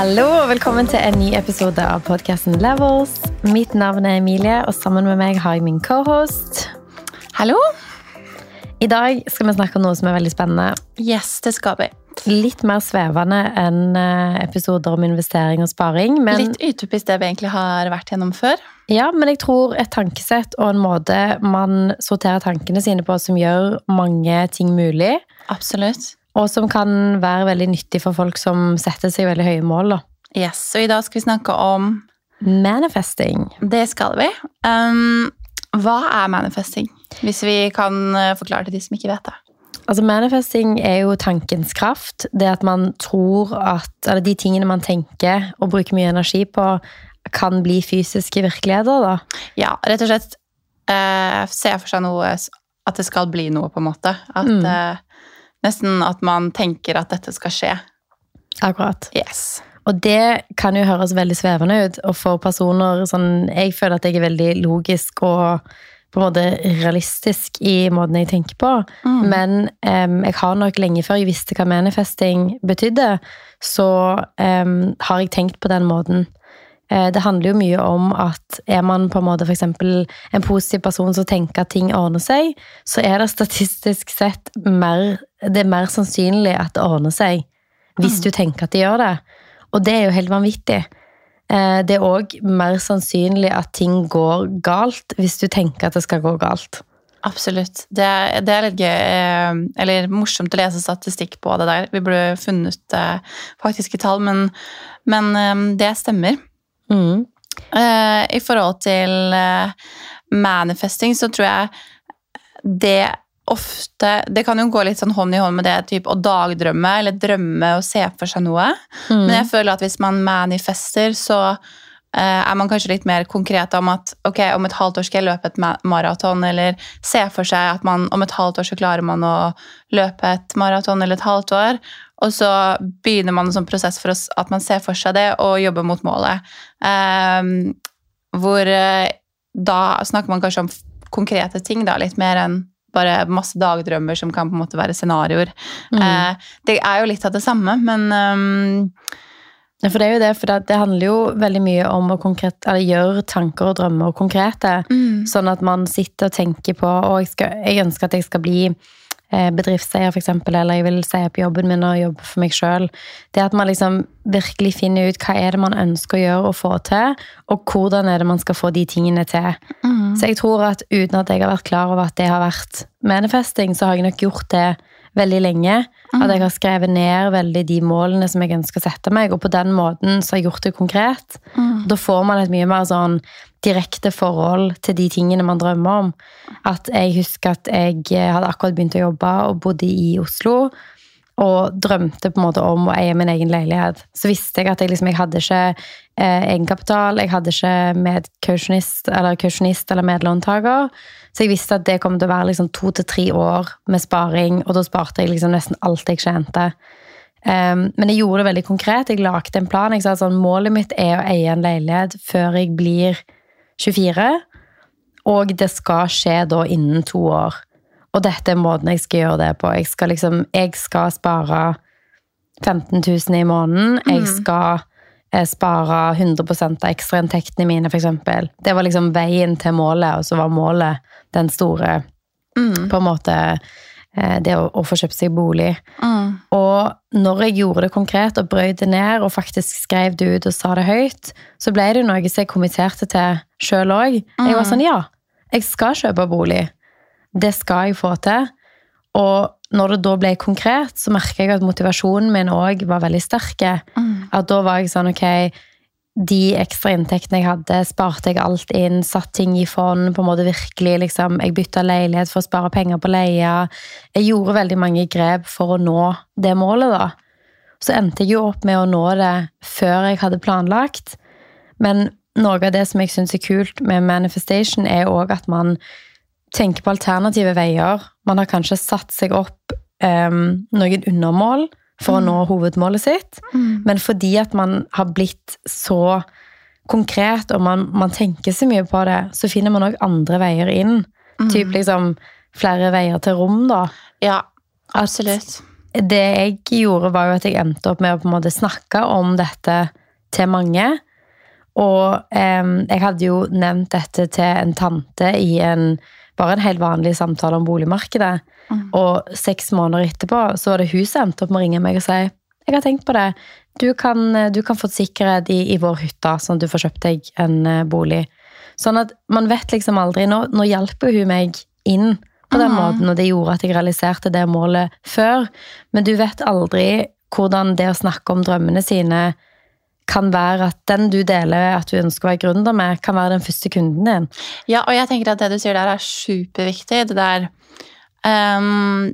Hallo og velkommen til en ny episode av podkasten Levels. Mitt navn er Emilie, og sammen med meg har jeg min cohost. Hallo. I dag skal vi snakke om noe som er veldig spennende. Yes, det skal vi. Litt mer svevende enn eh, episoder om investering og sparing. Men, Litt utopisk det vi egentlig har vært gjennom før. ja, men jeg tror et tankesett og en måte man sorterer tankene sine på som gjør mange ting mulig, Absolutt. Og som kan være veldig nyttig for folk som setter seg veldig høye mål. Da. Yes, og i dag skal vi snakke om Manifesting. Det skal vi. Um, hva er manifesting? Hvis vi kan uh, forklare til de som ikke vet det. Altså Manifesting er jo tankens kraft. Det at man tror at Eller de tingene man tenker og bruker mye energi på, kan bli fysiske virkeligheter. da. Ja, rett og slett uh, se for seg noe At det skal bli noe, på en måte. At Mm. uh, Nesten at man tenker at dette skal skje. Akkurat. Yes. Og det kan jo høres veldig svevende ut. Og for personer sånn Jeg føler at jeg er veldig logisk og på en måte realistisk i måten jeg tenker på. Mm. Men um, jeg har nok lenge før jeg visste hva manifesting betydde, så um, har jeg tenkt på den måten. Eh, Det handler jo mye om at er man på en måte eksempel en positiv person som tenker at ting ordner seg, så er det statistisk sett mer, det er mer sannsynlig at det ordner seg hvis Mm. du tenker at det gjør det. Og det er jo helt vanvittig. Eh, Det er òg mer sannsynlig at ting går galt hvis du tenker at det skal gå galt. Absolutt. Det er, det er litt gøy, eh, eller morsomt å lese statistikk på det der. Vi burde funnet faktiske tall, men, men det stemmer. Mm. I forhold til eh, manifesting så tror jeg det ofte Det kan jo gå litt sånn hånd i hånd med det typ, å dagdrømme eller drømme og se for seg noe. Mm. Men jeg føler at hvis man manifester, så uh, er man kanskje litt mer konkret om at ok, om et halvt år skal jeg løpe et maraton, eller se for seg at man om et halvt år så klarer man å løpe et maraton eller et halvt år. Og så begynner man en sånn prosess for oss at man ser for seg det og jobber mot målet. Um, hvor eh, da snakker man kanskje om konkrete ting, da, litt mer enn bare masse dagdrømmer som kan på en måte være scenarioer. Mm. Uh, det er jo litt av det samme, men um, For det er jo det, for det, handler jo veldig mye om å konkret, gjøre tanker og drømmer konkrete. mm, Sånn at man sitter og tenker på og jeg, skal, jeg ønsker at jeg skal bli bedriftseier, for eksempel, eller jeg vil si opp jobben min og jobbe for meg sjøl. Det at man liksom virkelig finner ut hva er det man ønsker å gjøre og få til, og hvordan er det man skal få de tingene til. mm. Så jeg tror at uten at jeg har vært klar over at det har vært manifesting, så har jeg nok gjort det veldig lenge. At jeg har skrevet ned veldig de målene som jeg ønsker å sette meg, og på den måten så har jeg gjort det konkret. Mm. Da får man et mye mer sånn direkte forhold til de tingene man drømmer om. At jeg husker at jeg hadde akkurat begynt å jobbe og bodde i Oslo. Og drømte på en måte om å eie min egen leilighet. Så visste jeg at jeg, liksom, jeg hadde ikke eh, egenkapital, jeg hadde ikke medkausjonist eller eller medlåntaker. Så jeg visste at det kom til å være liksom, to til tre år med sparing, og da sparte jeg liksom nesten alt jeg tjente. Um, men jeg gjorde det veldig konkret. Jeg lagde en plan. Jeg sa sånn, Målet mitt er å eie en leilighet før jeg blir 24. Og det skal skje da innen to år. Og dette er måten jeg skal gjøre det på. Jeg skal, liksom, jeg skal spare 15 000 i måneden. Jeg skal eh, spare 100% av ekstrainntektene mine, f.eks. Det var liksom veien til målet, og så var målet den store Mm. på en måte eh, det å, å få kjøpt seg bolig. Mm. Og når jeg gjorde det konkret og brøyt det ned og faktisk skrev det ut og sa det høyt, så ble det noe som jeg kommenterte til sjøl òg. Jeg var sånn ja, jeg skal kjøpe bolig. Det skal jeg få til. Og når det da ble konkret, så merka jeg at motivasjonen min òg var veldig sterk. Mm. At da var jeg sånn ok, de ekstra inntektene jeg hadde, sparte jeg alt inn, satt ting i fond, på en måte virkelig liksom, Jeg bytta leilighet for å spare penger på leie. Jeg gjorde veldig mange grep for å nå det målet, da. Så endte jeg jo opp med å nå det før jeg hadde planlagt. Men noe av det som jeg syns er kult med manifestation, er òg at man tenker på alternative veier. Man har kanskje satt seg opp um, noen undermål for å nå hovedmålet sitt. Mm. Men fordi at man har blitt så konkret, og man, man tenker så mye på det, så finner man òg andre veier inn. Mm. Typ liksom flere veier til rom, da. Ja, At- absolutt. det jeg gjorde, var jo at jeg endte opp med å på en måte snakke om dette til mange. Og eh, jeg hadde jo nevnt dette til en tante i en bare en helt vanlig samtale om boligmarkedet. Mm. Og seks måneder etterpå så var det hun som endte opp med å ringe meg og si jeg har tenkt på det. Du kan, du kan få sikkerhet i, i, vår hytte, sånn at du får kjøpt deg en uh, bolig. Sånn at man vet liksom aldri Nå, nå hjelper hun meg inn på den mm. måten, og det gjorde at jeg realiserte det målet før. Men du vet aldri hvordan det å snakke om drømmene sine kan være at den du deler at du ønsker å være gründer med, kan være den første kunden din. Ja, og jeg tenker at det du sier der, er superviktig. Det der um,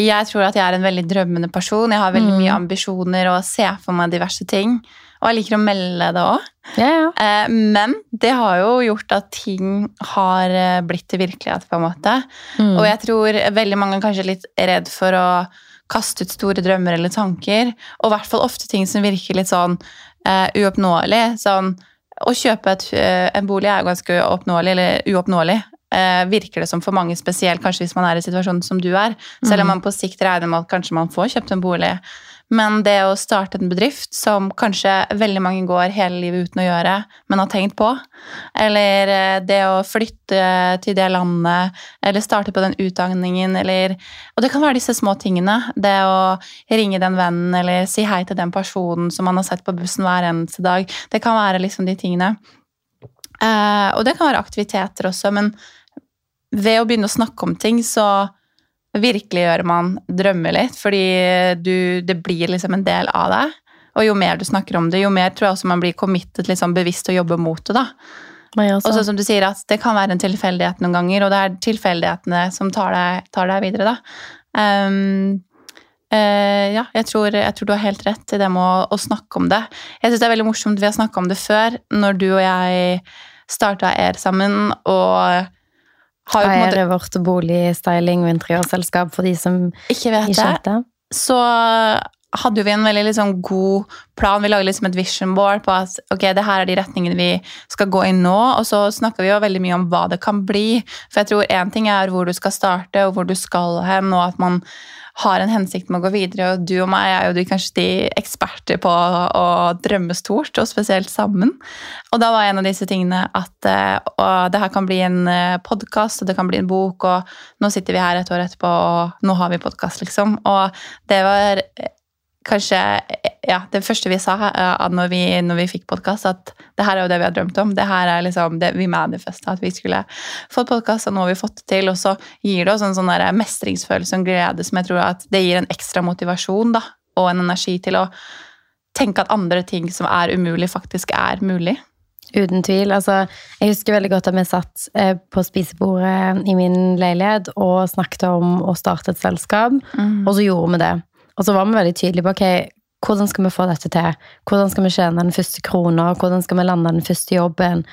Jeg tror at jeg er en veldig drømmende person. Jeg har veldig mm. mye ambisjoner og ser for meg diverse ting. Og jeg liker å melde det òg. Ja, ja. uh, men det har jo gjort at ting har eh, blitt til virkelighet, på en måte. Mm. Og jeg tror veldig mange er kanskje litt redd for å kaste ut store drømmer eller tanker. Og i hvert fall ofte ting som virker litt sånn uh, uoppnåelig. Sånn, å kjøpe et, uh, en bolig er ganske oppnåelig, eller uoppnåelig. Eh, virker det som for mange, spesielt kanskje hvis man er i situasjonen som du er. Selv om mm. man på sikt regner med at kanskje man får kjøpt en bolig. Men det å starte en bedrift som kanskje veldig mange går hele livet uten å gjøre, men har tenkt på, eller eh, det å flytte til det landet, eller starte på den utdanningen, eller Og det kan være disse små tingene. Det å ringe den vennen, eller si hei til den personen som man har sett på bussen hver eneste dag. Det kan være liksom de tingene. Eh, og det kan være aktiviteter også, men ved å begynne å snakke om ting, så virkeliggjør man drømmer litt, fordi du, det blir liksom en del av deg. Og jo mer du snakker om det, jo mer tror jeg også man blir committed liksom bevisst å jobbe mot det. da. Og så som du sier at Det kan være en tilfeldighet noen ganger, og det er tilfeldighetene som tar deg, tar deg videre. da. Um, uh, ja, jeg tror, jeg tror, du har helt rett i det med å, å snakke om det. Jeg synes det er veldig morsomt, Vi har snakka om det før, når du og jeg starta Air sammen. og har jo på en måte... Er vårt boligstyling- og interiørselskap for de som ikke vet ikke det. Så hadde vi en veldig liksom, god plan. Vi lagde liksom et vision board på at ok, det her er de retningene vi skal gå i nå. Og så snakka vi jo veldig mye om hva det kan bli. For jeg tror én ting er hvor du skal starte, og hvor du skal hen, og at man har en hensikt med å gå videre. Og du og meg er jo kanskje de eksperter på å drømme stort, og spesielt sammen. Og da var en av disse tingene at uh, det her kan bli en eh, podkast, og det kan bli en bok, og nå sitter vi her et år etterpå, og nå har vi podkast, liksom. Og det var kanskje ja, det første vi sa uh, når, vi, når vi fikk podkast, at det her er jo det vi har drømt om. Det her er liksom det vi manifesta, at vi skulle fått podkast, og nå har vi fått det til. Og så gir det oss en sånn mestringsfølelse og glede som jeg tror at det gir en ekstra motivasjon da, og en energi til å tenke at andre ting som er umulig, faktisk er mulig. Uten tvil. altså Jeg husker veldig godt at vi satt eh, på spisebordet i min leilighet og snakket om å starte et selskap, mm. og så gjorde vi det. Og så var vi veldig tydelige på ok, hvordan skal vi få dette til? Hvordan skal vi tjene den første krona? Hvordan skal vi lande den første jobben?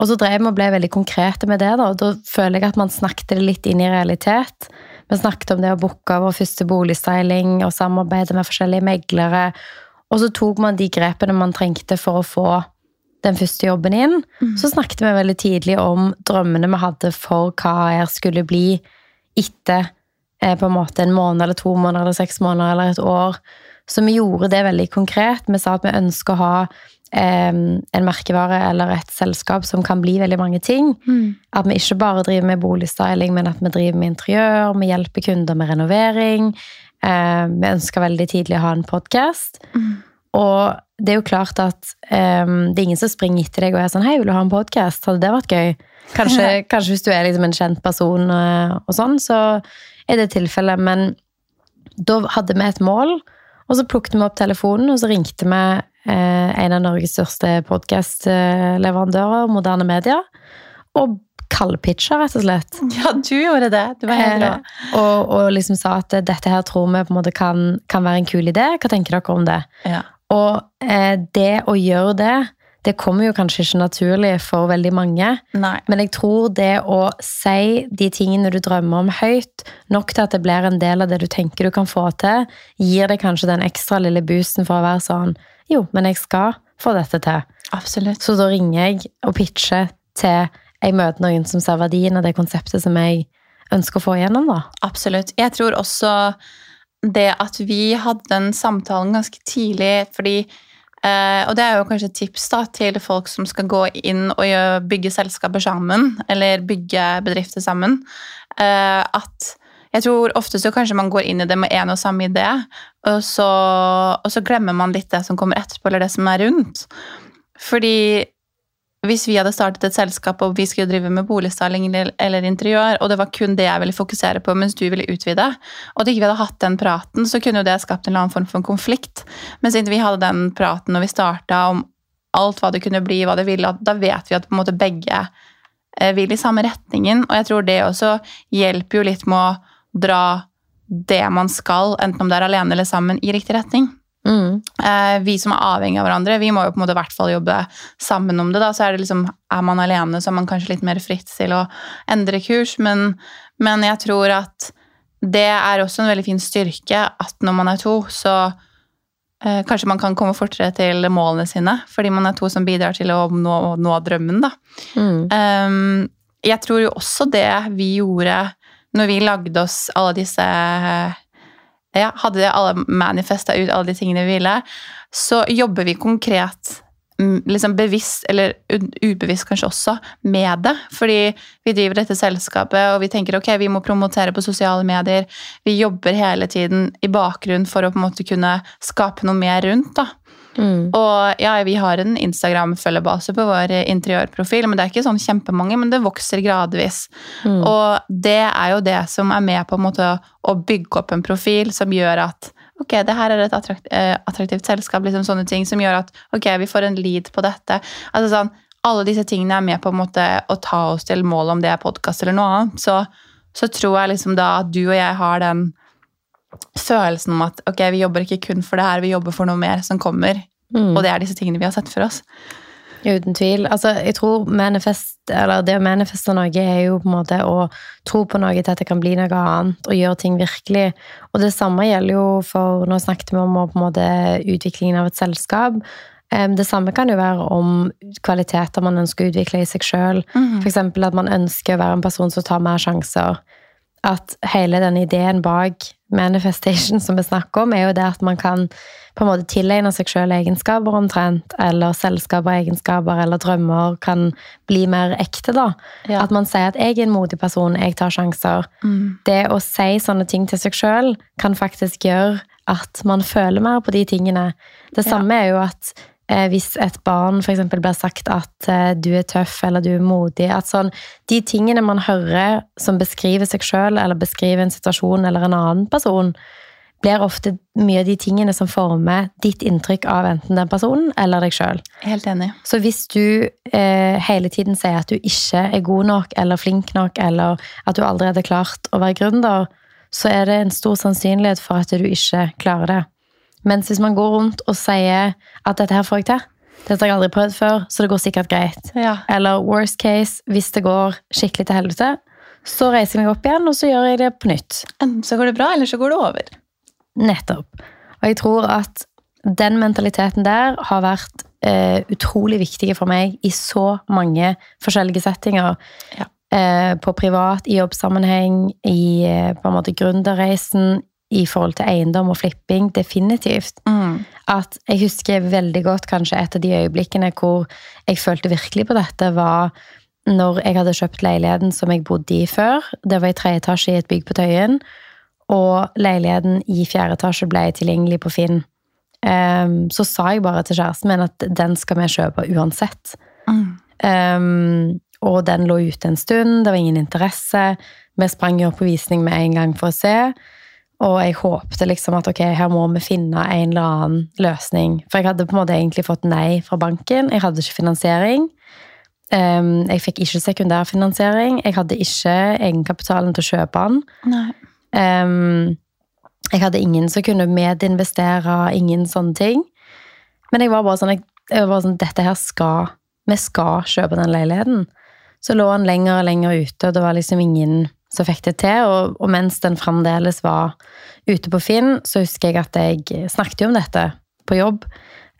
Og så drev vi og ble veldig konkrete med det. Da og da føler jeg at man snakket det litt inn i realitet. Vi snakket om det å booke vår første boligstyling og samarbeide med forskjellige meglere. Og så tok man de grepene man trengte for å få den første jobben inn. Mm. Så snakket vi veldig tidlig om drømmene vi hadde for hva jeg skulle bli etter på en måte en måned eller to måneder eller seks måneder eller et år. Så vi gjorde det veldig konkret. Vi sa at vi ønsker å ha eh, en merkevare eller et selskap som kan bli veldig mange ting. Mm. At vi ikke bare driver med boligstyling, men at vi driver med interiør, vi hjelper kunder med renovering. Eh, vi ønska veldig tidlig å ha en podkast. Mm. Og det er jo klart at um, det er ingen som springer etter deg og er sånn 'Hei, vil du ha en podkast?' Hadde det vært gøy? Kanskje, kanskje hvis du er liksom en kjent person og sånn, så er det tilfellet. Men da hadde vi et mål, og så plukket vi opp telefonen, og så ringte vi eh, en av Norges største podkastleverandører, Moderne Media, og kaldpitcha, rett og slett. Ja, du gjorde det. Du var helt rå. Eh, og, og, liksom sa at dette her tror vi på en måte kan, kan være en kul idé. Hva tenker dere om det? Ja. Og eh, det å gjøre det det kommer jo kanskje ikke naturlig for veldig mange. Nei. Men jeg tror det å si de tingene du drømmer om høyt, nok til at det blir en del av det du tenker du kan få til, gir deg kanskje den ekstra lille boosten for å være sånn Jo, men jeg skal få dette til. Absolutt. Så da ringer jeg og pitcher til jeg møter noen som ser verdien av det konseptet som jeg ønsker å få igjennom. da. Absolutt. Jeg tror også det at vi hadde den samtalen ganske tidlig, fordi eh, Og det er jo kanskje et tips da, til folk som skal gå inn og bygge selskaper sammen, eller bygge bedrifter sammen, eh, at jeg tror ofte så kanskje man går inn i det med én og samme idé, og så, og så glemmer man litt det som kommer etterpå, eller det som er rundt. Fordi hvis vi hadde startet et selskap og vi skulle drive med boligstyling eller interiør, og det var kun det jeg ville fokusere på mens du ville utvide, og at ikke vi hadde hatt den praten, så kunne jo det skapt en eller annen form for konflikt. Men siden vi hadde den praten når vi starta om alt hva det kunne bli, hva det ville, da vet vi at på en måte begge eh, vil i samme retningen. Og jeg tror det også hjelper jo litt med å dra det man skal, enten om det er alene eller sammen, i riktig retning. Mm. Eh, vi som er avhengig av hverandre, vi må jo på en måte hvert fall jobbe sammen om det. da, så Er det liksom, er man alene, så er man kanskje litt mer fritt til å endre kurs. Men, men jeg tror at det er også en veldig fin styrke at når man er to, så eh, kanskje man kan komme fortere til målene sine. Fordi man er to som bidrar til å nå, nå drømmen. da. Mm. Um, jeg tror jo også det vi gjorde når vi lagde oss alle disse ja, hadde alle manifesta ut alle de tingene vi ville, så jobber vi konkret mm, liksom bevisst, eller ubevisst kanskje også, med det. Fordi vi driver dette selskapet, og vi tenker ok, vi må promotere på sosiale medier. Vi jobber hele tiden i bakgrunnen for å på en måte kunne skape noe mer rundt. da. Mm. Og ja, vi har en Instagram-følgebase på vår interiørprofil, men det er ikke sånn kjempemange, men det vokser gradvis. Mm. Og det er jo det som er med på en måte å bygge opp en profil som gjør at ok, det her er et attrakt, eh, attraktivt selskap, liksom sånne ting som gjør at ok, vi får en lead på dette. Altså sånn, Alle disse tingene er med på en måte å ta oss til målet, om det er podkast eller noe annet. Så, så tror jeg liksom da at du og jeg har den følelsen om at ok, vi jobber ikke kun for det her, vi jobber for noe mer som kommer. Mm. Og det er disse tingene vi har sett for oss. Uten tvil. Altså, jeg tror manifest, eller det å manifeste noe er jo på en måte å tro på noe til at det kan bli noe annet, og gjøre ting virkelig. Og det samme gjelder jo for Nå snakket vi om måte utviklingen av et selskap. Det samme kan jo være om kvaliteter man ønsker å utvikle i seg sjøl. Mm. F.eks. at man ønsker å være en person som tar mer sjanser. At hele den ideen bak manifestation som vi snakker om, er jo det at man kan på en måte tilegne seg sjøl egenskaper omtrent, eller selskaper, egenskaper eller drømmer kan bli mer ekte, da. Ja. At man sier at 'jeg er en modig person, jeg tar sjanser'. Mm. Det å si sånne ting til seg sjøl kan faktisk gjøre at man føler mer på de tingene. Det Ja. samme er jo at hvis et barn f.eks. blir sagt at eh, du er tøff eller du er modig at sånn, De tingene man hører som beskriver seg sjøl eller beskriver en situasjon eller en annen person, blir ofte mye av de tingene som former ditt inntrykk av enten den personen eller deg sjøl. Så hvis du eh, hele tiden sier at du ikke er god nok eller flink nok, eller at du aldri hadde klart å være gründer, så er det en stor sannsynlighet for at du ikke klarer det. Mens hvis man går rundt og sier at dette her får jeg til, dette har jeg aldri prøvd før, så det går sikkert greit. Ja. Eller worst case, hvis det går skikkelig til helvete, så reiser jeg meg opp igjen, og så gjør jeg det på nytt. Enten så går det bra, eller så går det over. Nettopp. Og jeg tror at den mentaliteten der har vært eh, utrolig viktig for meg i så mange forskjellige settinger. Ja. Eh, på privat, i jobbsammenheng, i eh, på en måte gründerreisen, i forhold til eiendom og flipping. Definitivt. Mm. At jeg husker veldig godt kanskje et av de øyeblikkene hvor jeg følte virkelig på dette, var når jeg hadde kjøpt leiligheten som jeg bodde i før. Det var i tredje etasje i et bygg på Tøyen. Og leiligheten i fjerde etasje ble tilgjengelig på Finn. Um, så sa jeg bare til kjæresten min at den skal vi kjøpe uansett. Mm. Um, og den lå ute en stund, det var ingen interesse. Vi sprang jo opp på visning med en gang for å se. Og jeg håpte liksom at ok, her må vi finne en eller annen løsning. For jeg hadde på en måte egentlig fått nei fra banken. Jeg hadde ikke finansiering. Jeg fikk ikke sekundærfinansiering. Jeg hadde ikke egenkapitalen til å kjøpe den. Jeg hadde ingen som kunne medinvestere, ingen sånne ting. Men jeg var bare sånn, jeg, jeg var sånn dette her skal Vi skal kjøpe den leiligheten. Så lå den lenger og lenger ute, og det var liksom ingen som fikk det til. Og, og mens den fremdeles var ute på Finn, så husker jeg at jeg snakket om dette på jobb.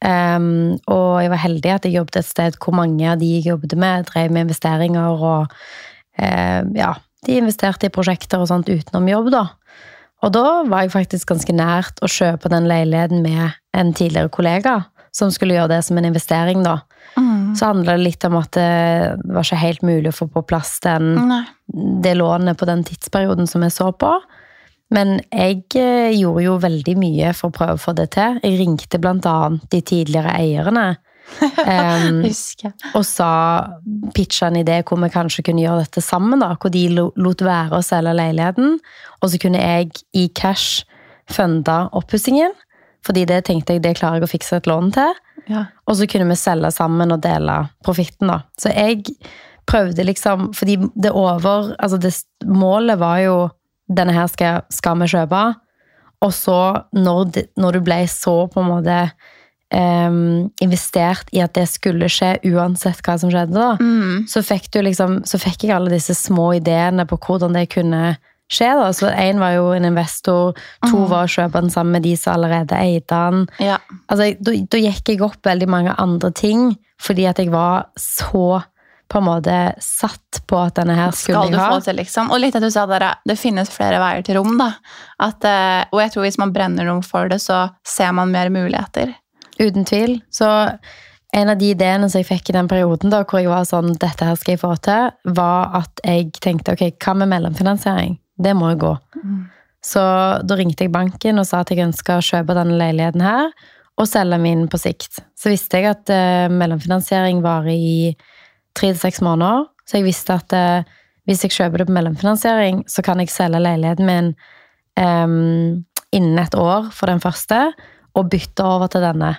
Um, og jeg var heldig at jeg jobbet et sted hvor mange av de jeg jobbet med, drev med investeringer og uh, ja, de investerte i prosjekter og sånt utenom jobb, da. Og da var jeg faktisk ganske nært å kjøpe den leiligheten med en tidligere kollega, som skulle gjøre det som en investering, da. Mm. Så handla det litt om at det var ikke helt mulig å få på plass den, det lånet på den tidsperioden som jeg så på. Men jeg eh, gjorde jo veldig mye for å prøve å få det til. Jeg ringte annet de tidligere eierne. Um, og sa pitcha en idé hvor vi kanskje kunne gjøre dette sammen. da, Hvor de lot være å selge leiligheten, og så kunne jeg i cash funde oppussingen. Fordi det tenkte jeg det klarer jeg å fikse et lån til. Ja. Og så kunne vi selge sammen og dele profitten, da. Så jeg prøvde liksom Fordi det over Altså, det, målet var jo Denne her skal, skal vi kjøpe. Og så, når, det, når du ble så på en måte um, investert i at det skulle skje uansett hva som skjedde, da, Mm. så fikk du liksom Så fikk jeg alle disse små ideene på hvordan det kunne skje, da. Så én var jo en investor, to Mhm. var å kjøpe den sammen med de som allerede eide den. ja. Altså, da, da gikk jeg opp veldig mange andre ting, fordi at jeg var så på en måte satt på at denne her skulle Skal du jeg ha. få til, liksom. Og litt at du sa der, det finnes flere veier til rom, da. At, eh, og jeg tror hvis man brenner noe for det, så ser man mer muligheter. Uten tvil. Så en av de ideene som jeg fikk i den perioden, da, hvor jeg var sånn dette her skal jeg få til, var at jeg tenkte ok, hva med mellomfinansiering? Det må jo gå. Mm. Så da ringte jeg banken og sa at jeg ønska å kjøpe denne leiligheten her, og selge min på sikt. Så visste jeg at eh, mellomfinansiering varer i tre til seks måneder. Så jeg visste at eh, hvis jeg kjøper det på mellomfinansiering, så kan jeg selge leiligheten min eh, innen et år for den første, og bytte over til denne.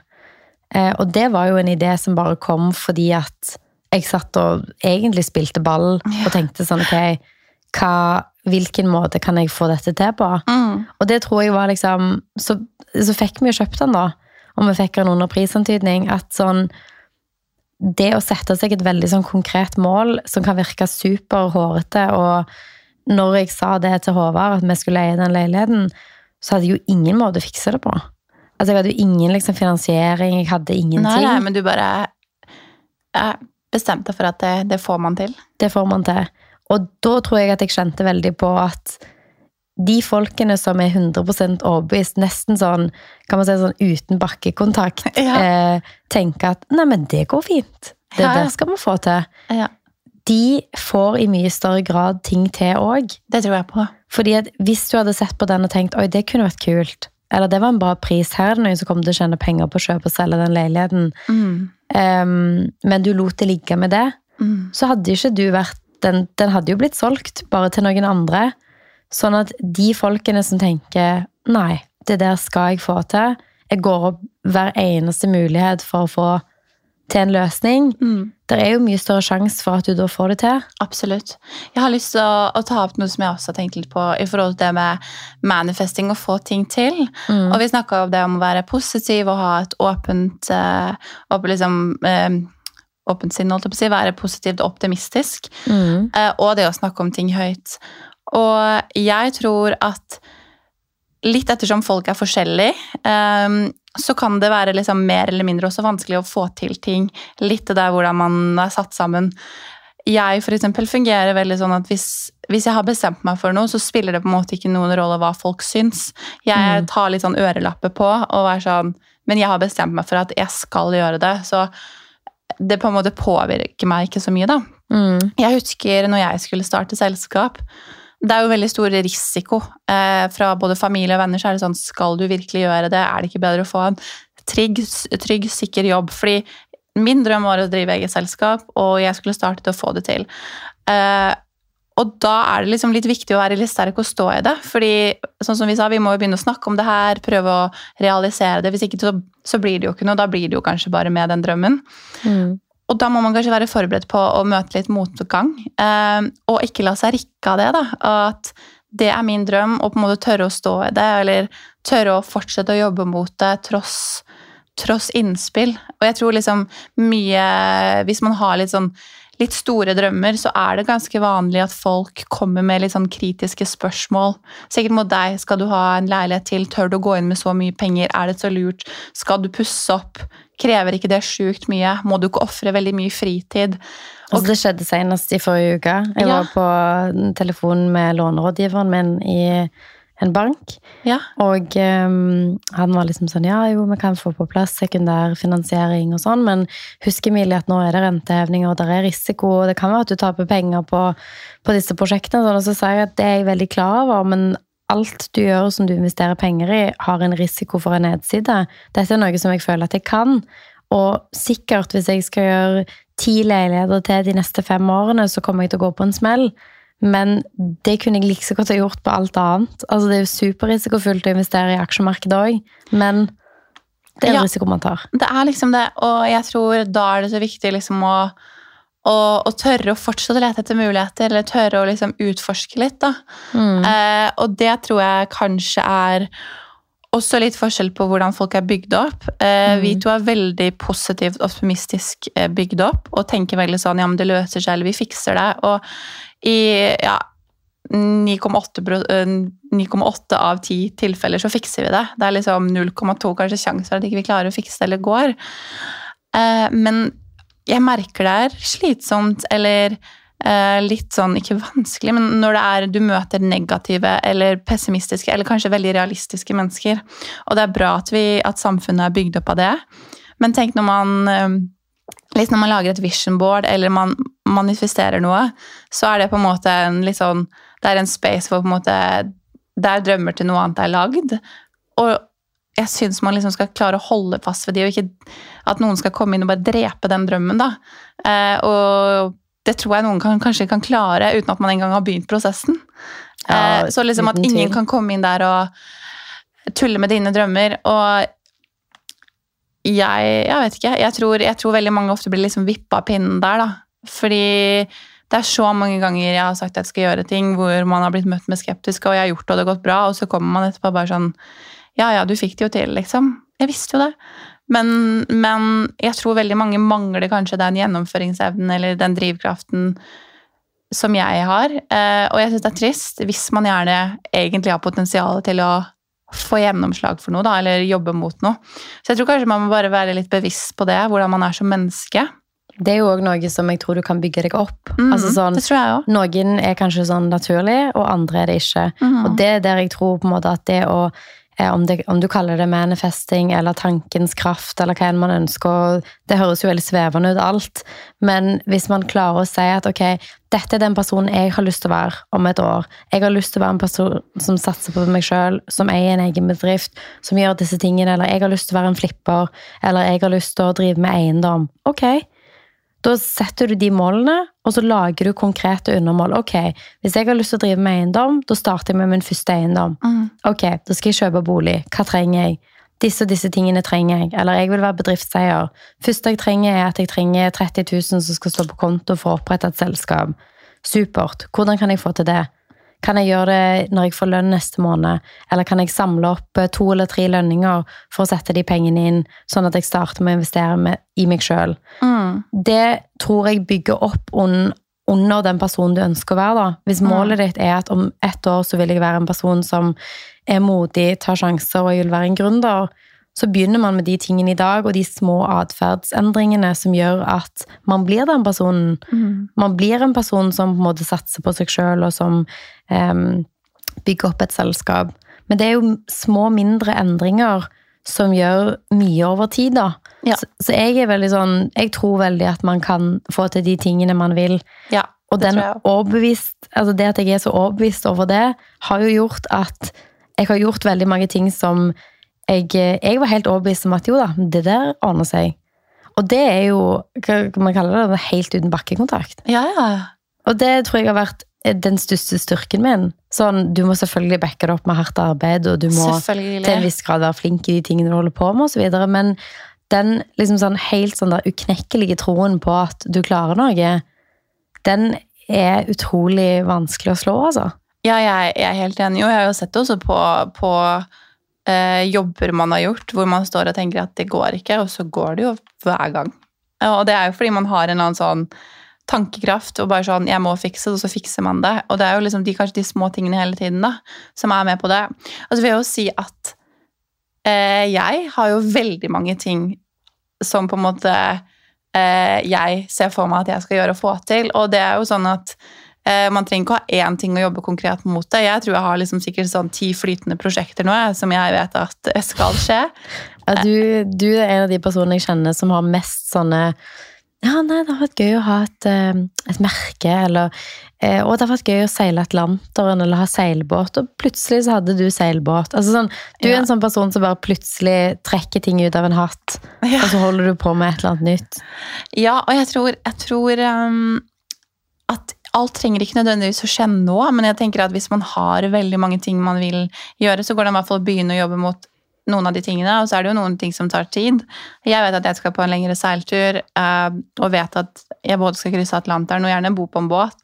Eh, og det var jo en idé som bare kom fordi at jeg satt og egentlig spilte ball og tenkte sånn ok, hva, hvilken måte kan jeg få dette til på? Mm. Og det tror jeg var liksom Så, så fikk vi jo kjøpt den, da. Og vi fikk den under prisantydning. At sånn Det å sette seg et veldig sånn konkret mål som kan virke superhårete, og når jeg sa det til Håvard, at vi skulle eie den leiligheten, så hadde jeg jo ingen måte å fikse det på. Altså, jeg hadde jo ingen liksom, finansiering, jeg hadde ingenting. Nei, nei, men du bare jeg bestemte for at det, det får man til. Det får man til. Og da tror jeg at jeg kjente veldig på at de folkene som er 100% overbevist, nesten sånn, kan man si sånn uten bakkekontakt, Ja. eh, tenker at nei, men det går fint. Det Ja, der skal vi få til. Ja, De får i mye større grad ting til òg. det tror jeg på. Fordi at hvis du hadde sett på den og tenkt oi, det kunne vært kult, eller det var en bra pris, her er det noen som kommer til å tjene penger på å kjøpe og selge den leiligheten, Mm. um, men du lot det ligge med det, Mm. så hadde ikke du vært den, den hadde jo blitt solgt bare til noen andre. Sånn at de folkene som tenker nei, det der skal jeg få til, jeg går opp hver eneste mulighet for å få til en løsning, Mm. det er jo mye større sjanse for at du da får det til. Absolutt. Jeg har lyst til å, å ta opp noe som jeg også har tenkt litt på i forhold til det med manifesting og få ting til. Mm. Og vi snakka om det om å være positiv og ha et åpent eh, opp, liksom, eh, åpent sinn, holdt jeg på å si. Være positivt optimistisk. Mm. Eh, og det å snakke om ting høyt. Og jeg tror at litt ettersom folk er forskjellige, eh, så kan det være liksom mer eller mindre også vanskelig å få til ting. Litt det der hvordan man er satt sammen. Jeg for eksempel fungerer veldig sånn at hvis, hvis jeg har bestemt meg for noe, så spiller det på en måte ikke noen rolle hva folk syns. Jeg Mm. tar litt sånn ørelapper på og er sånn Men jeg har bestemt meg for at jeg skal gjøre det. Så det på en måte påvirker meg ikke så mye, da. Mm. Jeg husker når jeg skulle starte selskap. Det er jo veldig stor risiko. Eh, fra både familie og venner så er det sånn Skal du virkelig gjøre det? Er det ikke bedre å få en trygg, trygg sikker jobb? Fordi min drøm var å drive eget selskap, og jeg skulle starte til å få det til. Eh, og da er det liksom litt viktig å være litt sterk og stå i det. Fordi sånn som vi sa, vi må jo begynne å snakke om det her, prøve å realisere det. Hvis ikke så, så blir det jo ikke noe. Da blir det jo kanskje bare med den drømmen. Mm. Og da må man kanskje være forberedt på å møte litt motgang. Eh, og ikke la seg rikke av det. da, At det er min drøm, og på en måte tørre å stå i det. Eller tørre å fortsette å jobbe mot det tross, tross innspill. Og jeg tror liksom mye Hvis man har litt sånn litt store drømmer, så er det ganske vanlig at folk kommer med litt sånn kritiske spørsmål. Sikkert mot deg. Skal du ha en leilighet til? Tør du å gå inn med så mye penger? Er det så lurt? Skal du pusse opp? Krever ikke det sjukt mye? Må du ikke ofre veldig mye fritid? Altså, det skjedde senest i forrige uke. Jeg Ja. var på telefonen med lånerådgiveren min i en bank. Ja. Og um, han var liksom sånn Ja, jo, vi kan få på plass sekundær finansiering og sånn, men husk Emilie at nå er det rentehevninger, og det er risiko, og det kan være at du taper penger på, på disse prosjektene. Sånn, og så sa jeg at det er jeg veldig klar over, men alt du gjør som du investerer penger i, har en risiko for en nedside. Dette er noe som jeg føler at jeg kan. Og sikkert, hvis jeg skal gjøre ti leiligheter til de neste fem årene, så kommer jeg til å gå på en smell. Men det kunne jeg like så godt ha gjort på alt annet. Altså, det er jo superrisikofullt å investere i aksjemarkedet òg, men det er Ja. risiko man tar. Det er liksom det, og jeg tror da er det så viktig liksom å, å, å tørre å fortsette å lete etter muligheter, eller tørre å liksom utforske litt, da. Mm. Eh, og det tror jeg kanskje er også litt forskjell på hvordan folk er bygd opp. Eh, Vi to er veldig positivt optimistisk eh, bygd opp og tenker veldig sånn ja, men det løser seg, eller vi fikser det. Og i ja, 9,8 bro- eh, 9,8 av 10 tilfeller så fikser vi det. Det er liksom 0,2 kanskje sjanse for at ikke vi klarer å fikse det eller går. Eh, men jeg merker det er slitsomt eller eh, litt sånn, ikke vanskelig, men når det er, du møter negative eller pessimistiske eller kanskje veldig realistiske mennesker. Og det er bra at, vi, at samfunnet er bygd opp av det. Men tenk når man Liksom når man lager et vision board eller man manifesterer noe, så er det på en måte en litt sånn Det er en space hvor på en måte der drømmer til noe annet er lagd. Og jeg syns man liksom skal klare å holde fast ved de, og ikke at noen skal komme inn og bare drepe den drømmen. da. Eh, og det tror jeg noen kan, kanskje kan klare uten at man engang har begynt prosessen. Ja, eh, så liksom at ingen kan komme inn der og tulle med dine drømmer. Og jeg, jeg vet ikke. Jeg tror, jeg tror veldig mange ofte blir liksom vippa av pinnen der, da. Fordi det er så mange ganger jeg har sagt at jeg skal gjøre ting hvor man har blitt møtt med skeptiske, og jeg har gjort det, og det har gått bra, og så kommer man etterpå bare sånn Ja, ja, du fikk det jo til, liksom. Jeg visste jo det. Men, men jeg tror veldig mange mangler kanskje den gjennomføringsevnen eller den drivkraften som jeg har. Eh, og jeg syns det er trist hvis man gjerne egentlig har potensial til å få gjennomslag for noe, da, eller jobbe mot noe. Så jeg tror kanskje man må bare være litt bevisst på det, hvordan man er som menneske. Det er jo òg noe som jeg tror du kan bygge deg opp. Mhm, Altså sånn, det tror jeg også. Noen er kanskje sånn naturlig, og andre er det ikke. Mhm. Og det er der jeg tror på en måte at det å eh, om, det, om du kaller det manifesting eller tankens kraft, eller hva enn man ønsker Det høres jo veldig svevende ut, alt. Men hvis man klarer å si at ok, dette er den personen jeg har lyst til å være om et år. Jeg har lyst til å være en person som satser på meg sjøl, som eier en egen bedrift, som gjør disse tingene, eller jeg har lyst til å være en flipper, eller jeg har lyst til å drive med eiendom. Ok, da setter du de målene, og så lager du konkrete undermål. Ok, hvis jeg har lyst til å drive med eiendom, da starter jeg med min første eiendom. Mm. Ok, da skal jeg kjøpe bolig. Hva trenger jeg? Disse og disse tingene trenger jeg. Eller jeg vil være bedriftseier. Første jeg trenger, er at jeg trenger 30 000 som skal stå på konto for å opprette et selskap. Supert. Hvordan kan jeg få til det? Kan jeg gjøre det når jeg får lønn neste måned? Eller kan jeg samle opp eh, to eller tre lønninger for å sette de pengene inn, sånn at jeg starter med å investere med, i meg sjøl? Mm. det tror jeg bygger opp under, under den personen du ønsker å være. da. Hvis målet ditt er at om ett år så vil jeg være en person som er modig, tar sjanser og jeg vil være en gründer, så begynner man med de tingene i dag og de små atferdsendringene som gjør at man blir den personen. Mm. Man blir en person som på en måte satser på seg sjøl, og som um, bygger opp et selskap. Men det er jo små, mindre endringer som gjør mye over tid, da. Ja. Så, så jeg er veldig sånn Jeg tror veldig at man kan få til de tingene man vil. Ja, Og den overbevist, altså det at jeg er så overbevist over det, har jo gjort at jeg har gjort veldig mange ting som jeg, jeg var helt overbevist om at jo da, det der ordner seg. Og det er jo, hva man kalle det, helt uten bakkekontakt. Ja, ja. Og det tror jeg har vært den største styrken min. Sånn, du må selvfølgelig backe det opp med hardt arbeid, og du må til en viss grad være flink i de tingene du holder på med, og så videre, men den liksom sånn helt sånn der uknekkelige troen på at du klarer noe, den er utrolig vanskelig å slå, altså. Ja, jeg, jeg er helt enig. Og jeg har jo sett det også på, på eh, jobber man har gjort, hvor man står og tenker at det går ikke, og så går det jo hver gang. Og det er jo fordi man har en eller annen sånn tankekraft og bare sånn 'jeg må fikse det', og så fikser man det. Og det er jo liksom de, kanskje de små tingene hele tiden da, som er med på det. Og så vil jeg jo si at eh, jeg har jo veldig mange ting som på en måte eh, jeg ser for meg at jeg skal gjøre og få til. Og det er jo sånn at man trenger ikke å ha én ting å jobbe konkret mot det. Jeg tror jeg har liksom sikkert sånn ti flytende prosjekter nå som jeg vet at skal skje. Ja, du, du er en av de personene jeg kjenner som har mest sånne ja, nei, det har vært gøy å ha et, eh, et merke, eller eh, Og det har vært gøy å seile Atlanteren eller ha seilbåt, og plutselig så hadde du seilbåt. Altså sånn, du er Ja. en sånn person som bare plutselig trekker ting ut av en hatt, Ja. og så holder du på med et eller annet nytt. Ja, og jeg tror, jeg tror um, at alt trenger ikke nødvendigvis å skje nå, men jeg tenker at hvis man har veldig mange ting man vil gjøre, så går det i hvert fall å begynne å jobbe mot noen av de tingene, og så er det jo noen ting som tar tid. Jeg vet at jeg skal på en lengre seiltur, eh, og vet at jeg både skal krysse Atlanteren og gjerne bo på en båt.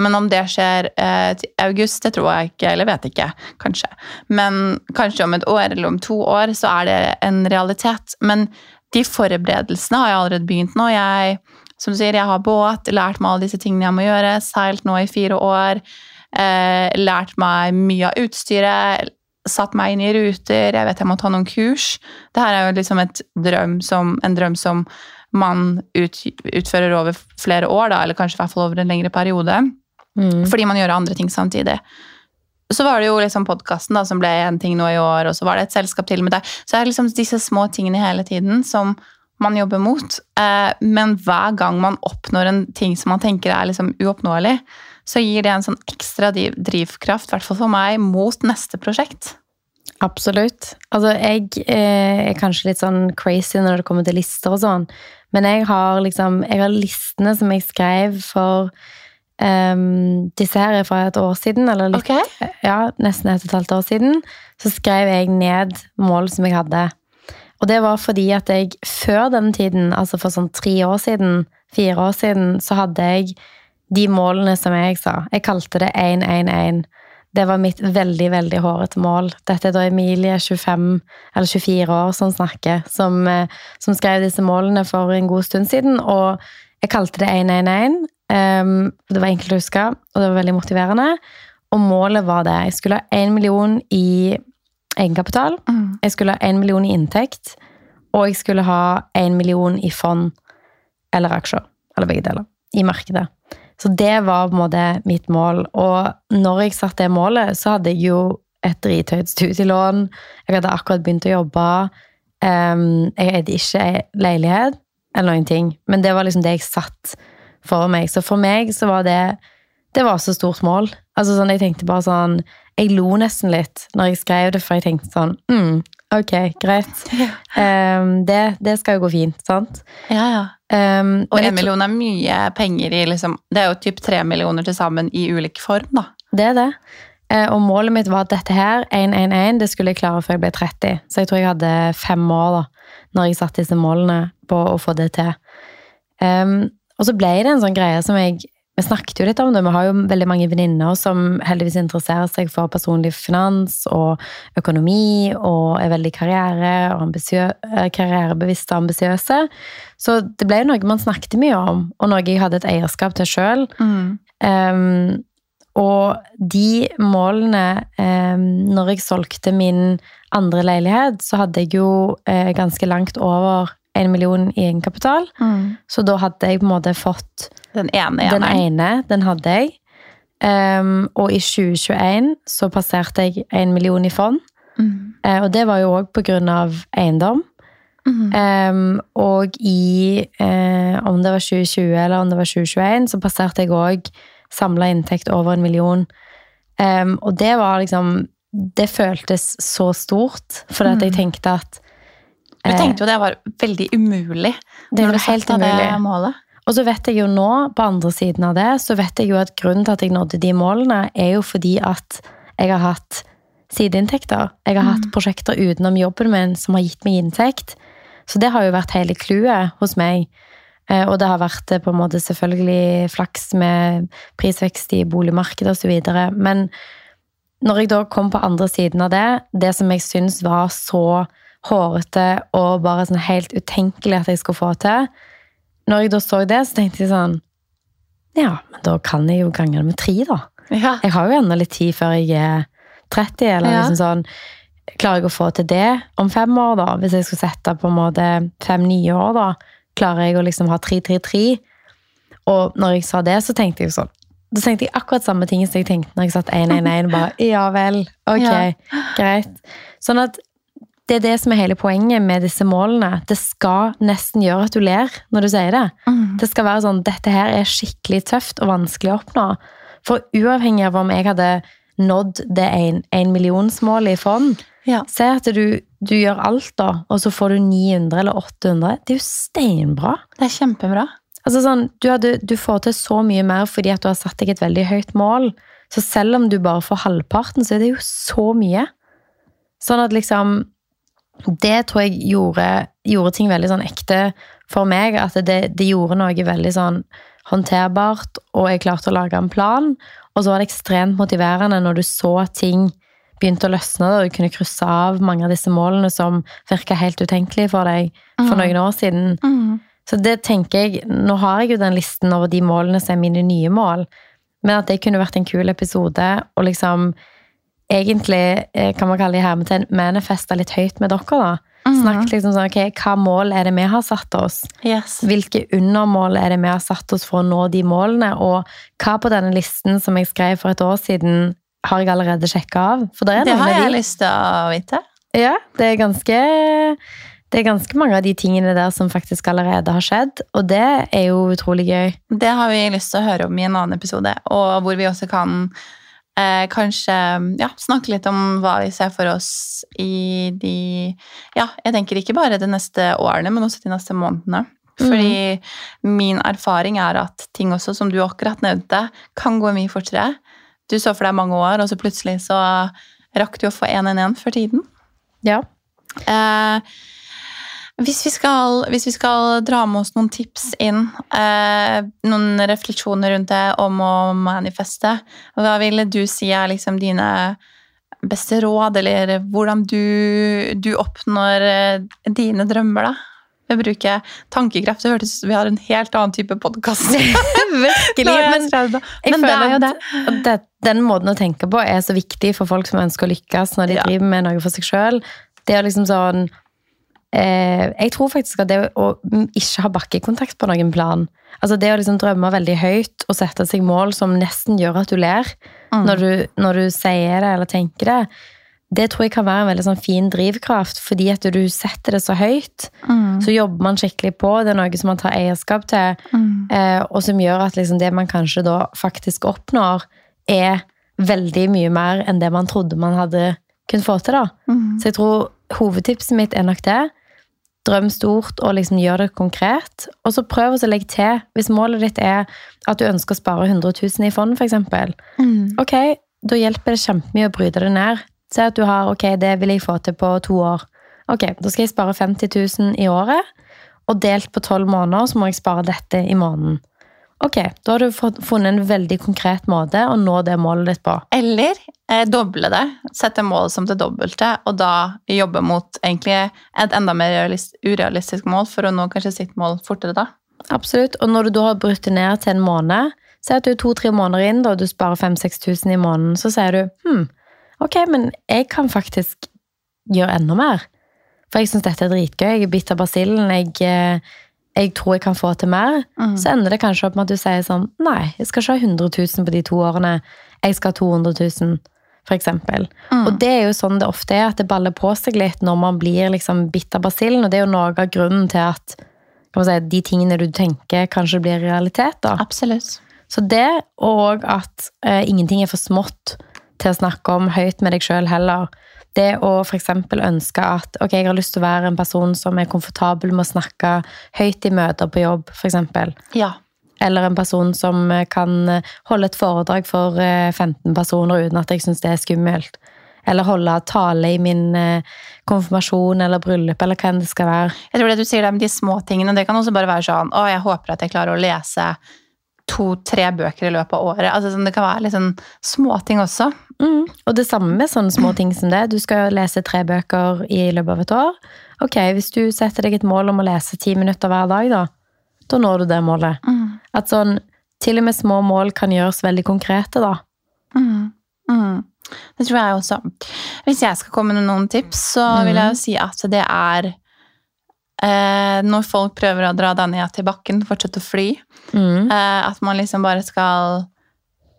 Men om det skjer eh, til august, det tror jeg ikke, eller vet ikke, kanskje. Men kanskje om et år eller om to år, så er det en realitet. Men de forberedelsene har jeg allerede begynt nå. Jeg, som du sier, jeg har båt, lært meg alle disse tingene jeg må gjøre, seilt nå i fire år, eh, lært meg mye av utstyret, satt meg inn i ruter, jeg vet jeg må ta noen kurs. Det her er jo liksom drøm som, en drøm som man ut, utfører over flere år, da, eller kanskje i hvert fall over en lengre periode. Mm. Fordi man gjør andre ting samtidig. Så var det jo liksom podkasten som ble en ting nå i år, og så var det et selskap til med deg. Så det er liksom disse små tingene hele tiden som man jobber mot. Eh, men hver gang man oppnår en ting som man tenker er liksom uoppnåelig, så gir det en sånn ekstra drivkraft, i hvert fall for meg, mot neste prosjekt. Absolutt. Altså, jeg eh, er kanskje litt sånn crazy når det kommer til lister og sånn, men jeg har liksom Jeg har listene som jeg skrev for um, Disse her er fra et år siden, eller litt, okay. ja, nesten et og et halvt år siden. Så skrev jeg ned mål som jeg hadde. Og det var fordi at jeg før den tiden, altså for sånn tre år siden, fire år siden, så hadde jeg de målene som jeg sa. Jeg kalte det 1-1-1. Det var mitt veldig, veldig hårete mål. Dette er da Emilie, 25 eller 24 år, som snakker, som, eh, som skrev disse målene for en god stund siden. Og jeg kalte det 111. Um, det var enkelt å huske, og det var veldig motiverende. Og målet var det. Jeg skulle ha én million i egenkapital. Mm. Jeg skulle ha én million i inntekt. Og jeg skulle ha én million i fond eller aksjer. Eller begge deler. I markedet. Så det var på en måte mitt mål. Og når jeg satte det målet, så hadde jeg jo et drithøyt studielån. Jeg hadde akkurat begynt å jobbe. Jeg eide ikke leilighet eller noen ting. Men det var liksom det jeg satt for meg. Så for meg så var det Det var så stort mål. Altså sånn, Jeg tenkte bare sånn Jeg lo nesten litt når jeg skrev det, for jeg tenkte sånn mm, Ok, greit. Um, det, det skal jo gå fint, sant? Ja, ja. Um, Og én million er mye penger i liksom Det er jo typ tre millioner til sammen i ulik form, da. Det er det. Eh, Og målet mitt var at dette her, 111, det skulle jeg klare før jeg ble 30. Så jeg tror jeg hadde fem år da, når jeg satte disse målene på å få det til. Um, og så ble det en sånn greie som jeg Vi snakket jo litt om det. Vi har jo veldig mange venninner som heldigvis interesserer seg for personlig finans og økonomi og er veldig karriere og eh, karrierebevisste og ambisiøse. Så det ble jo noe man snakket mye om, og noe jeg hadde et eierskap til sjøl. Um, og de målene um, Når jeg solgte min andre leilighet, så hadde jeg jo uh, ganske langt over en million i egenkapital. Så da hadde jeg på en måte fått Den ene den ene. Den hadde jeg. Um, og i 2021 så passerte jeg en million i fond. Mm. Uh, og det var jo òg på grunn av eiendom. Mm. Um, og i uh, om det var 2020 eller om det var 2021, så passerte jeg òg samla inntekt over en million. Um, og det var liksom Det føltes så stort, fordi at jeg tenkte at Du eh, tenkte jo det var veldig umulig Det var helt umulig. det målet. Og så vet jeg jo nå, på andre siden av det, så vet jeg jo at grunnen til at jeg nådde de målene, er jo fordi at jeg har hatt sideinntekter. Jeg har hatt prosjekter utenom jobben min som har gitt meg inntekt. Så det har jo vært hele clouet hos meg. Eh, Og det har vært eh, på en måte selvfølgelig flaks med prisvekst i boligmarkedet osv. Men når jeg da kom på andre siden av det, det som jeg syns var så hårete og bare sånn helt utenkelig at jeg skulle få til Når jeg da så det, så tenkte jeg sånn Ja, men da kan jeg jo gange det med tre, da. Ja. Jeg har jo ennå litt tid før jeg er 30, eller Ja. liksom sånn Klarer jeg å få til det om fem år, da? Hvis jeg skulle sette på en måte fem nye år, da? Klarer jeg å liksom ha tre, tre, tre? Og når jeg sa det, så tenkte jeg sånn Da tenkte jeg akkurat samme ting som jeg tenkte når jeg satt 111. Bare, ja vel, ok, Ja. greit. Sånn at det er det som er hele poenget med disse målene. Det skal nesten gjøre at du ler når du sier det. Mm. Det skal være sånn, dette her er skikkelig tøft og vanskelig å oppnå. For uavhengig av om jeg hadde nådd det en, en millionsmålet i fond, Ja. se at du, du gjør alt da, og så får du 900 eller 800. Det er jo steinbra. Det er kjempebra. Altså sånn, du, hadde, du får til så mye mer fordi at du har satt deg et veldig høyt mål. Så selv om du bare får halvparten, så er det jo så mye. Sånn at liksom Det tror jeg gjorde, gjorde ting veldig sånn ekte for meg. At det, det gjorde noe veldig sånn håndterbart, og jeg klarte å lage en plan. Og så var det ekstremt motiverende når du så ting begynte å løsne, og du kunne krysse av mange av disse målene som virka helt utenkelige for deg for Mhm. noen år siden. Mm. Så det tenker jeg, Nå har jeg jo den listen over de målene som er mine nye mål, men at det kunne vært en kul episode og liksom egentlig, eh, kan man kalle det hermetegn, manifesta litt høyt med dere. da. Mhm. Snakket liksom sånn, ok, Hva mål er det vi har satt oss? Yes. Hvilke undermål er det vi har satt oss for å nå de målene? Og hva på denne listen som jeg skrev for et år siden, har jeg allerede sjekka av? For det er Det har jeg de. lyst til å vite. Ja, det er ganske det er ganske mange av de tingene der som faktisk allerede har skjedd, og det er jo utrolig gøy. Det har vi lyst til å høre om i en annen episode, og hvor vi også kan eh, kanskje ja, snakke litt om hva vi ser for oss i de Ja, jeg tenker ikke bare de neste årene, men også de neste månedene. Fordi min erfaring er at ting også, som du akkurat nevnte, kan gå mye fortere. Du så for deg mange år, og så plutselig så rakk du å få 111 for tiden. Ja. Eh, hvis, vi skal, hvis vi skal dra med oss noen tips inn, eh, noen refleksjoner rundt det om å manifeste, hva ville du si er liksom dine beste råd, eller hvordan du, du oppnår eh, dine drømmer, da? Ved å bruke tankekraft. Det hørtes ut som vi har en helt annen type podkast. Virkelig. Men, Men, det er jo det. det, den måten å tenke på er så viktig for folk som ønsker å lykkes når de Ja. driver med noe for seg sjøl. Det er liksom sånn Jeg tror faktisk at det å ikke ha bakkekontakt på noen plan Altså det å liksom drømme veldig høyt og sette seg mål som nesten gjør at du ler Mm. når, du, når du sier det eller tenker det, det tror jeg kan være en veldig sånn fin drivkraft, fordi at du setter det så høyt. Mm. Så jobber man skikkelig på. Det er noe som man tar eierskap til. Mm. Eh, og som gjør at liksom det man kanskje da faktisk oppnår, er veldig mye mer enn det man trodde man hadde kunnet få til. da. Mm. Så jeg tror hovedtipset mitt er nok det. Drøm stort og liksom gjør det konkret. Og så prøv å legge til. Hvis målet ditt er at du ønsker å spare 100 000 i fond, f.eks. Mm. Ok, da hjelper det kjempemye å bryte det ned. Se at du har ok, det vil jeg få til på to år. Ok, da skal jeg spare 50 000 i året, og delt på tolv måneder så må jeg spare dette i måneden. Ok, da har du funnet en veldig konkret måte å nå det målet ditt på. Eller eh, doble det. Sette målet som det dobbelte, og da jobbe mot egentlig et enda mer realis- urealistisk mål for å nå kanskje sitt mål fortere da. Absolutt. Og når du da har brutt det ned til en måned, si at du er to-tre måneder inn, da, og du sparer 5000-6000 i måneden, så sier du hm, ok, men jeg kan faktisk gjøre enda mer. For jeg syns dette er dritgøy. Jeg er bitt av basillen. Jeg, eh, jeg tror jeg kan få til mer. Mm. Så ender det kanskje opp med at du sier sånn Nei, jeg skal ikke ha 100 000 på de to årene. Jeg skal ha 200 000, for eksempel. Mm. Og det er jo sånn det ofte er, at det baller på seg litt når man blir liksom bitt av basillen. Og det er jo noe av grunnen til at kan man si, de tingene du tenker, kanskje blir realitet. da. Absolutt. Så det, og at eh, ingenting er for smått til å snakke om høyt med deg sjøl heller. Det å f.eks. ønske at ok, jeg har lyst til å være en person som er komfortabel med å snakke høyt i møter på jobb, f.eks. Ja. Eller en person som eh, kan eh, holde et foredrag for eh, 15 personer uten at jeg syns det er skummelt. Eller holde tale i min eh, konfirmasjon eller bryllup, eller hva enn det skal være. Jeg tror det du sier der med de små tingene, det kan også bare være sånn Å, jeg håper at jeg klarer å lese to-tre bøker i løpet av året. Altså, sånn, det kan være litt sånn småting også. Mm. Og det samme med sånne små ting som det. Du skal lese tre bøker i løpet av et år. Ok, hvis du setter deg et mål om å lese ti minutter hver dag, da, da når du det målet. At sånn, til og med små mål kan gjøres veldig konkrete, da. Mm. Mm. Det tror jeg også. Hvis jeg skal komme med noen tips, så vil jeg jo si at det er eh, Når folk prøver å dra deg ned til bakken, fortsette å fly, Mm. eh, at man liksom bare skal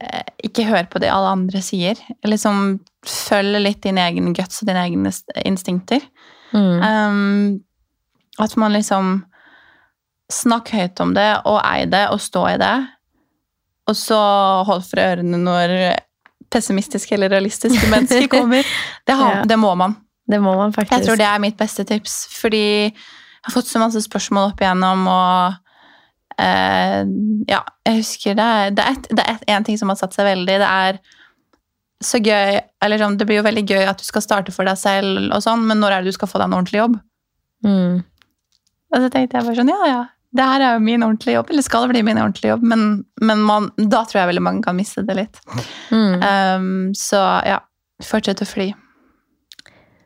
eh, ikke høre på det alle andre sier. Liksom følge litt din egen guts og dine egne instinkter. Mm. Um, at man liksom Snakk høyt om det, og ei det, og stå i det. Og så hold for ørene når pessimistiske eller realistiske mennesker kommer. Det, har, Ja. det må man. Det må man faktisk. Jeg tror det er mitt beste tips, fordi jeg har fått så masse spørsmål opp igjennom, og eh, ja, jeg husker det det er, et, det er et, en ting som har satt seg veldig, det er så gøy, eller sånn, det blir jo veldig gøy at du skal starte for deg selv og sånn, men når er det du skal få deg en ordentlig jobb? Mm. Og så tenkte jeg bare sånn, ja, ja, det her er jo min ordentlige jobb, eller skal det bli min ordentlige jobb, men, men man, da tror jeg veldig mange kan miste det litt. Mm. Um, så ja, fortsett å fly.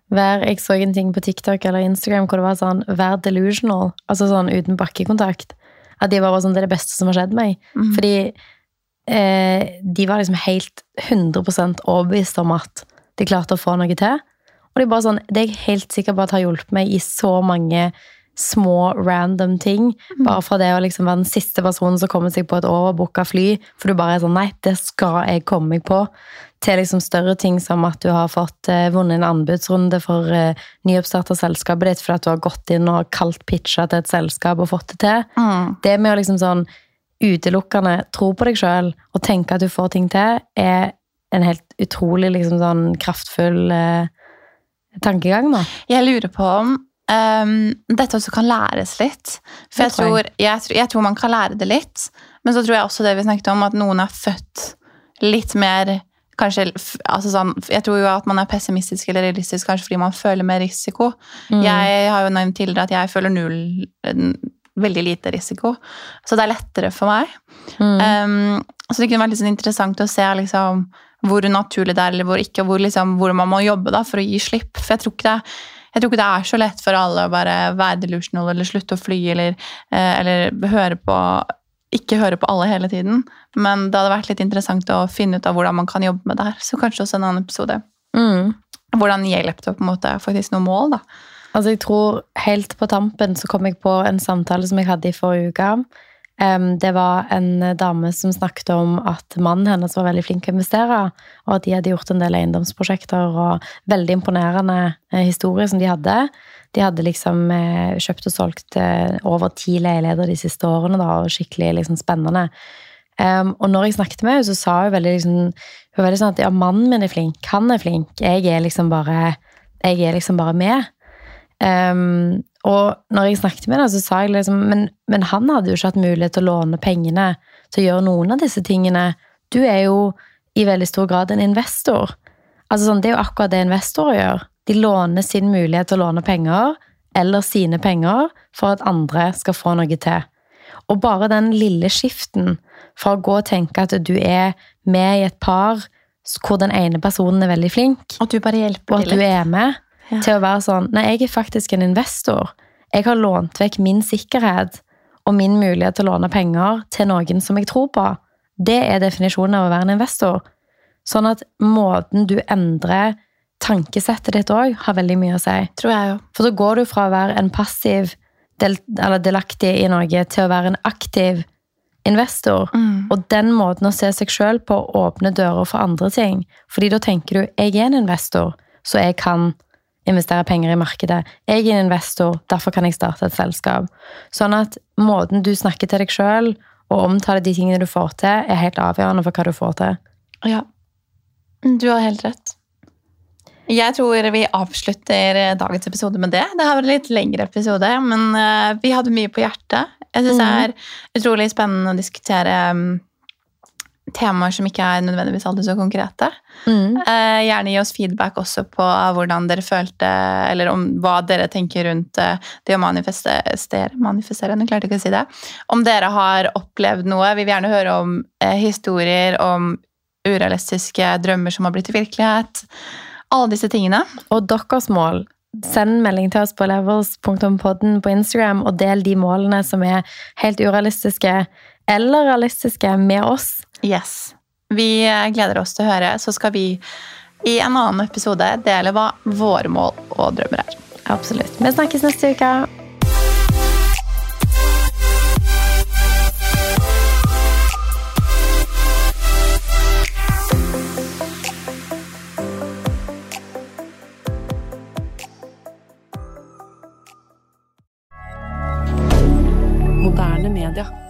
Vær, jeg så en ting på TikTok eller Instagram hvor det var sånn Vær delusional. Altså sånn uten bakkekontakt. At de var bare sånn Det er det beste som har skjedd meg. Mm. Fordi eh, de var liksom helt 100 overbevist om at de klarte å få noe til. Og de bare sånn Det er jeg helt sikker på at har hjulpet meg i så mange små random ting. Bare fra det å liksom være den siste personen som kommer seg på et overbooka fly. For du bare er sånn Nei, det skal jeg komme meg på. Til liksom større ting som at du har fått eh, vunnet en anbudsrunde for eh, nyoppstarta selskapet ditt fordi at du har gått inn og kaldt pitcha til et selskap og fått det til. Mm. Det med å liksom sånn utelukkende tro på deg sjøl og tenke at du får ting til, er en helt utrolig liksom sånn kraftfull eh, tankegang, da. Jeg lurer på om Um, dette også kan læres litt. For jeg tror jeg, tror- jeg tror man kan lære det litt, men så tror jeg også det vi snakket om, at noen er født litt mer Kanskje, altså sånn, jeg tror jo at man er pessimistisk eller realistisk kanskje fordi man føler mer risiko. Mm. Jeg har jo nevnt tidligere at jeg føler null, veldig lite risiko. Så det er lettere for meg. Mm. Um, så det kunne vært litt sånn interessant å se liksom, hvor naturlig det er, eller hvor ikke, hvor, liksom, hvor man må jobbe da, for å gi slipp. For jeg tror, ikke det, jeg tror ikke det er så lett for alle å bare være delusional eller slutte å fly eller, eh, eller høre på ikke høre på alle hele tiden. Men det hadde vært litt interessant å finne ut av hvordan man kan jobbe med det her. Så kanskje også en annen episode. Mm. Hvordan hjelper det på en måte faktisk noe mål, da. Altså, jeg tror helt på tampen så kom jeg på en samtale som jeg hadde i forrige uke. Det var en dame som snakket om at mannen hennes var veldig flink til å investere, og at de hadde gjort en del eiendomsprosjekter og veldig imponerende eh, historier som de hadde. De hadde liksom eh, kjøpt og solgt eh, over ti leiligheter de siste årene, da, og skikkelig liksom spennende. Um, og når jeg snakket med henne, så sa hun veldig, liksom, hun veldig sånn at ja, mannen min er flink, han er flink, jeg er liksom bare, jeg er liksom bare med. Um, og når jeg snakket med henne, så sa jeg liksom men, men han hadde jo ikke hatt mulighet til å låne pengene til å gjøre noen av disse tingene. Du er jo i veldig stor grad en investor. Altså sånn, Det er jo akkurat det investorer gjør. De låner sin mulighet til å låne penger, eller sine penger, for at andre skal få noe til. Og bare den lille skiften fra å gå og tenke at du er med i et par hvor den ene personen er veldig flink, og, du bare hjelper og at du er med, Ja. til å være sånn Nei, jeg er faktisk en investor. Jeg har lånt vekk min sikkerhet og min mulighet til å låne penger til noen som jeg tror på. Det er definisjonen av å være en investor. Sånn at måten du endrer tankesettet ditt òg, har veldig mye å si. Tror jeg ja. For da går du fra å være en passiv del, eller delaktig i noe til å være en aktiv investor. Mm. Og den måten å se seg sjøl på åpner dører for andre ting. Fordi da tenker du jeg er en investor, så jeg kan investere penger i markedet. Jeg er en investor, derfor kan jeg starte et selskap. Sånn at måten du snakker til deg sjøl og omtaler de tingene du får til, er helt avgjørende for hva du får til. Ja. Du har helt rett. Jeg tror vi avslutter eh, dagens episode med det. Det har vært en litt lengre episode, men eh, vi hadde mye på hjertet. Jeg syns det er utrolig spennende å diskutere mm, temaer som ikke er nødvendigvis alltid så konkrete. Mm. Eh, gjerne gi oss feedback også på hvordan dere følte, eller om hva dere tenker rundt eh, det å manifestere. Manifestere, nå klarte jeg ikke å si det. Om dere har opplevd noe. Vi vil gjerne høre om eh, historier om urealistiske drømmer som har blitt virkelighet. Alle disse tingene. Og deres mål. Send melding til oss på levels.podden på Instagram, og del de målene som er helt urealistiske eller realistiske med oss. Yes. Vi eh, gleder oss til å høre. Så skal vi i en annen episode dele hva våre mål og drømmer er. Absolutt. Vi snakkes neste uke. Moderne media.